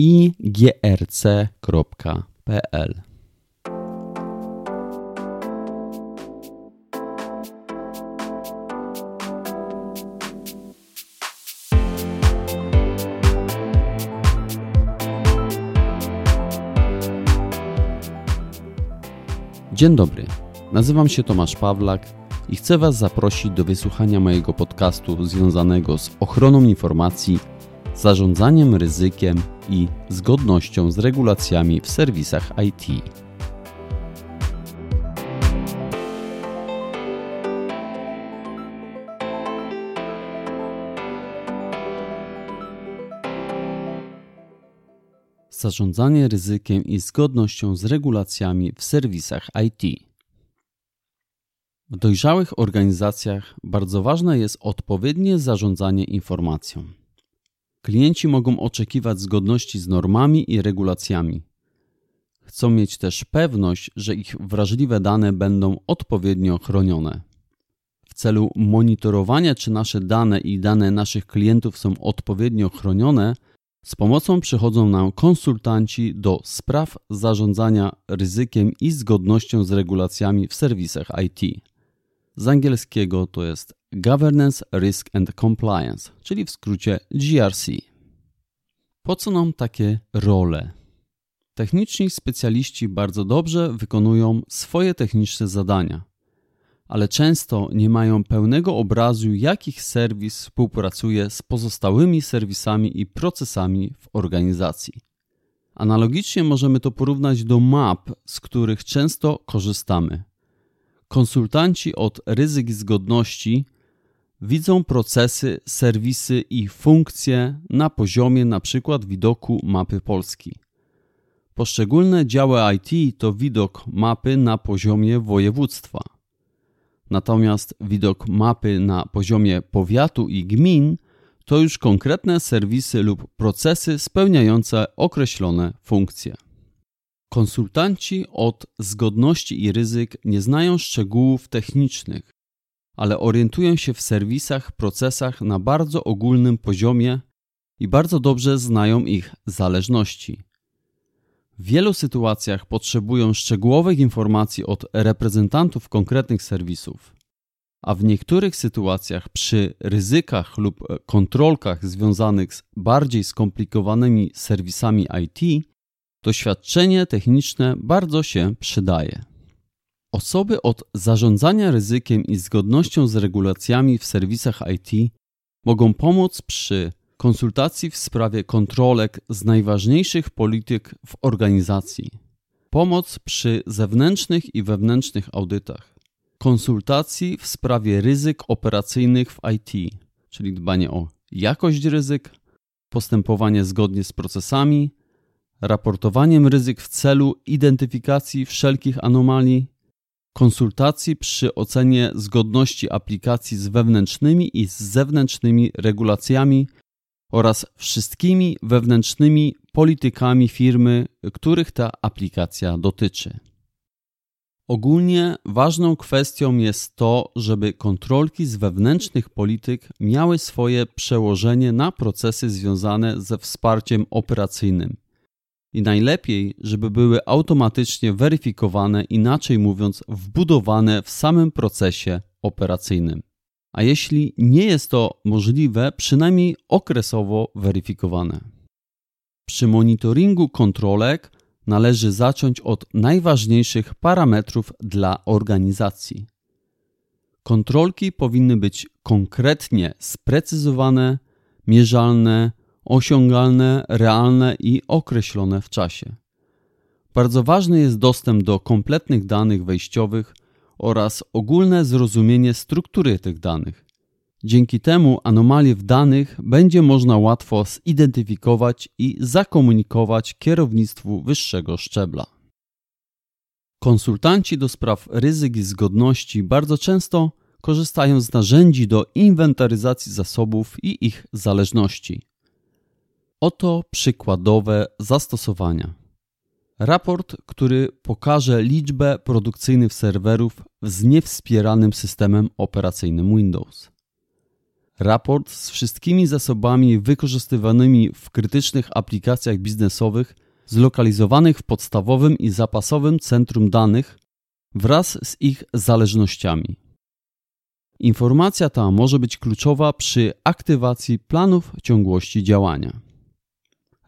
igrc.pl. Dzień dobry, nazywam się Tomasz Pawlak i chcę Was zaprosić do wysłuchania mojego podcastu związanego z ochroną informacji, zarządzaniem ryzykiem i zgodnością z regulacjami w serwisach IT. Zarządzanie ryzykiem i zgodnością z regulacjami w serwisach IT. W dojrzałych organizacjach bardzo ważne jest odpowiednie zarządzanie informacją. Klienci mogą oczekiwać zgodności z normami i regulacjami. Chcą mieć też pewność, że ich wrażliwe dane będą odpowiednio chronione. W celu monitorowania, czy nasze dane i dane naszych klientów są odpowiednio chronione, z pomocą przychodzą nam konsultanci do spraw zarządzania ryzykiem i zgodnością z regulacjami w serwisach IT. Z angielskiego to jest Governance, Risk and Compliance, czyli w skrócie GRC. Po co nam takie role? Techniczni specjaliści bardzo dobrze wykonują swoje techniczne zadania, ale często nie mają pełnego obrazu, jak ich serwis współpracuje z pozostałymi serwisami i procesami w organizacji. Analogicznie możemy to porównać do map, z których często korzystamy. Konsultanci od ryzyk zgodności widzą procesy, serwisy i funkcje na poziomie np. widoku mapy Polski. Poszczególne działy IT to widok mapy na poziomie województwa. Natomiast widok mapy na poziomie powiatu i gmin to już konkretne serwisy lub procesy spełniające określone funkcje. Konsultanci od zgodności i ryzyk nie znają szczegółów technicznych, ale orientują się w serwisach, procesach na bardzo ogólnym poziomie i bardzo dobrze znają ich zależności. W wielu sytuacjach potrzebują szczegółowych informacji od reprezentantów konkretnych serwisów, a w niektórych sytuacjach przy ryzykach lub kontrolkach związanych z bardziej skomplikowanymi serwisami IT doświadczenie techniczne bardzo się przydaje. Osoby od zarządzania ryzykiem i zgodnością z regulacjami w serwisach IT mogą pomóc przy konsultacji w sprawie kontrolek z najważniejszych polityk w organizacji, pomoc przy zewnętrznych i wewnętrznych audytach, konsultacji w sprawie ryzyk operacyjnych w IT, czyli dbanie o jakość ryzyk, postępowanie zgodnie z procesami, raportowaniem ryzyk w celu identyfikacji wszelkich anomalii, konsultacji przy ocenie zgodności aplikacji z wewnętrznymi i z zewnętrznymi regulacjami oraz wszystkimi wewnętrznymi politykami firmy, których ta aplikacja dotyczy. Ogólnie ważną kwestią jest to, żeby kontrolki z wewnętrznych polityk miały swoje przełożenie na procesy związane ze wsparciem operacyjnym i najlepiej, żeby były automatycznie weryfikowane, inaczej mówiąc, wbudowane w samym procesie operacyjnym. A jeśli nie jest to możliwe, przynajmniej okresowo weryfikowane. Przy monitoringu kontrolek należy zacząć od najważniejszych parametrów dla organizacji. Kontrolki powinny być konkretnie sprecyzowane, mierzalne, osiągalne, realne i określone w czasie. Bardzo ważny jest dostęp do kompletnych danych wejściowych oraz ogólne zrozumienie struktury tych danych. Dzięki temu anomalie w danych będzie można łatwo zidentyfikować i zakomunikować kierownictwu wyższego szczebla. Konsultanci do spraw ryzyk i zgodności bardzo często korzystają z narzędzi do inwentaryzacji zasobów i ich zależności. Oto przykładowe zastosowania. Raport, który pokaże liczbę produkcyjnych serwerów z niewspieranym systemem operacyjnym Windows. raport z wszystkimi zasobami wykorzystywanymi w krytycznych aplikacjach biznesowych zlokalizowanych w podstawowym i zapasowym centrum danych wraz z ich zależnościami. Informacja ta może być kluczowa przy aktywacji planów ciągłości działania.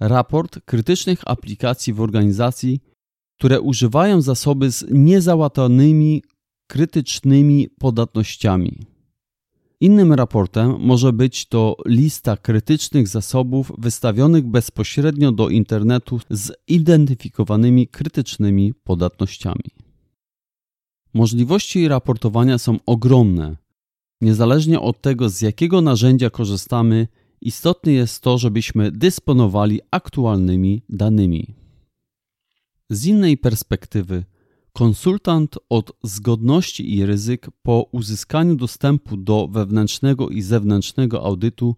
Raport krytycznych aplikacji w organizacji, które używają zasoby z niezałatanymi krytycznymi podatnościami. Innym raportem może być to lista krytycznych zasobów wystawionych bezpośrednio do internetu z identyfikowanymi krytycznymi podatnościami. Możliwości raportowania są ogromne. Niezależnie od tego, z jakiego narzędzia korzystamy, istotne jest to, żebyśmy dysponowali aktualnymi danymi. Z innej perspektywy, Konsultant od zgodności i ryzyk po uzyskaniu dostępu do wewnętrznego i zewnętrznego audytu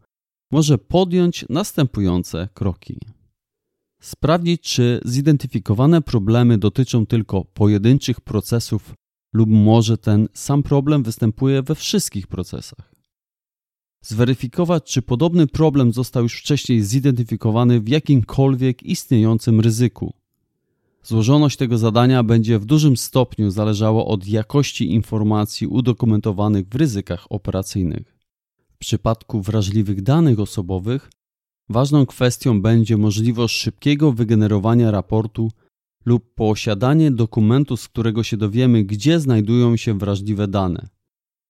może podjąć następujące kroki. Sprawdzić, czy zidentyfikowane problemy dotyczą tylko pojedynczych procesów lub może ten sam problem występuje we wszystkich procesach. Zweryfikować, czy podobny problem został już wcześniej zidentyfikowany w jakimkolwiek istniejącym ryzyku Złożoność tego zadania będzie w dużym stopniu zależała od jakości informacji udokumentowanych w ryzykach operacyjnych. W przypadku wrażliwych danych osobowych ważną kwestią będzie możliwość szybkiego wygenerowania raportu lub posiadanie dokumentu, z którego się dowiemy, gdzie znajdują się wrażliwe dane.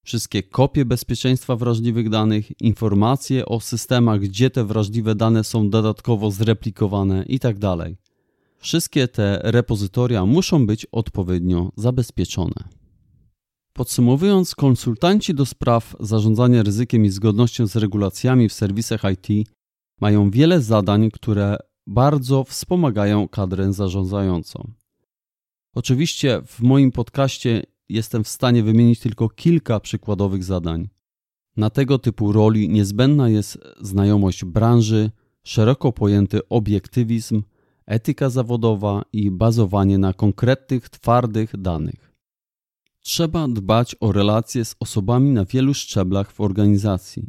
Wszystkie kopie bezpieczeństwa wrażliwych danych, informacje o systemach, gdzie te wrażliwe dane są dodatkowo zreplikowane itd. Tak Wszystkie te repozytoria muszą być odpowiednio zabezpieczone. Podsumowując, konsultanci do spraw zarządzania ryzykiem i zgodnością z regulacjami w serwisach IT mają wiele zadań, które bardzo wspomagają kadrę zarządzającą. Oczywiście w moim podcaście jestem w stanie wymienić tylko kilka przykładowych zadań. Na tego typu roli niezbędna jest znajomość branży, szeroko pojęty obiektywizm, etyka zawodowa i bazowanie na konkretnych, twardych danych. Trzeba dbać o relacje z osobami na wielu szczeblach w organizacji.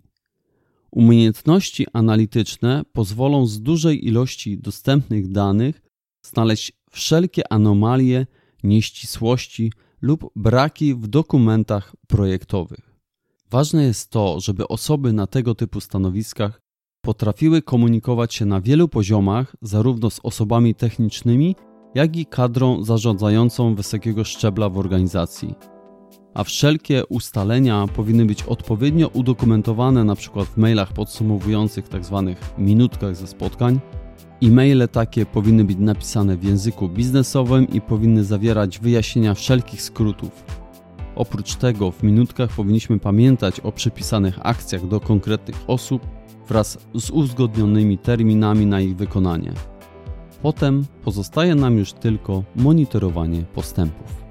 Umiejętności analityczne pozwolą z dużej ilości dostępnych danych znaleźć wszelkie anomalie, nieścisłości lub braki w dokumentach projektowych. Ważne jest to, żeby osoby na tego typu stanowiskach potrafiły komunikować się na wielu poziomach, zarówno z osobami technicznymi, jak i kadrą zarządzającą wysokiego szczebla w organizacji. A wszelkie ustalenia powinny być odpowiednio udokumentowane np. w mailach podsumowujących tzw. Tak minutkach ze spotkań. E-maile takie powinny być napisane w języku biznesowym i powinny zawierać wyjaśnienia wszelkich skrótów. Oprócz tego w minutkach powinniśmy pamiętać o przypisanych akcjach do konkretnych osób wraz z uzgodnionymi terminami na ich wykonanie. Potem pozostaje nam już tylko monitorowanie postępów.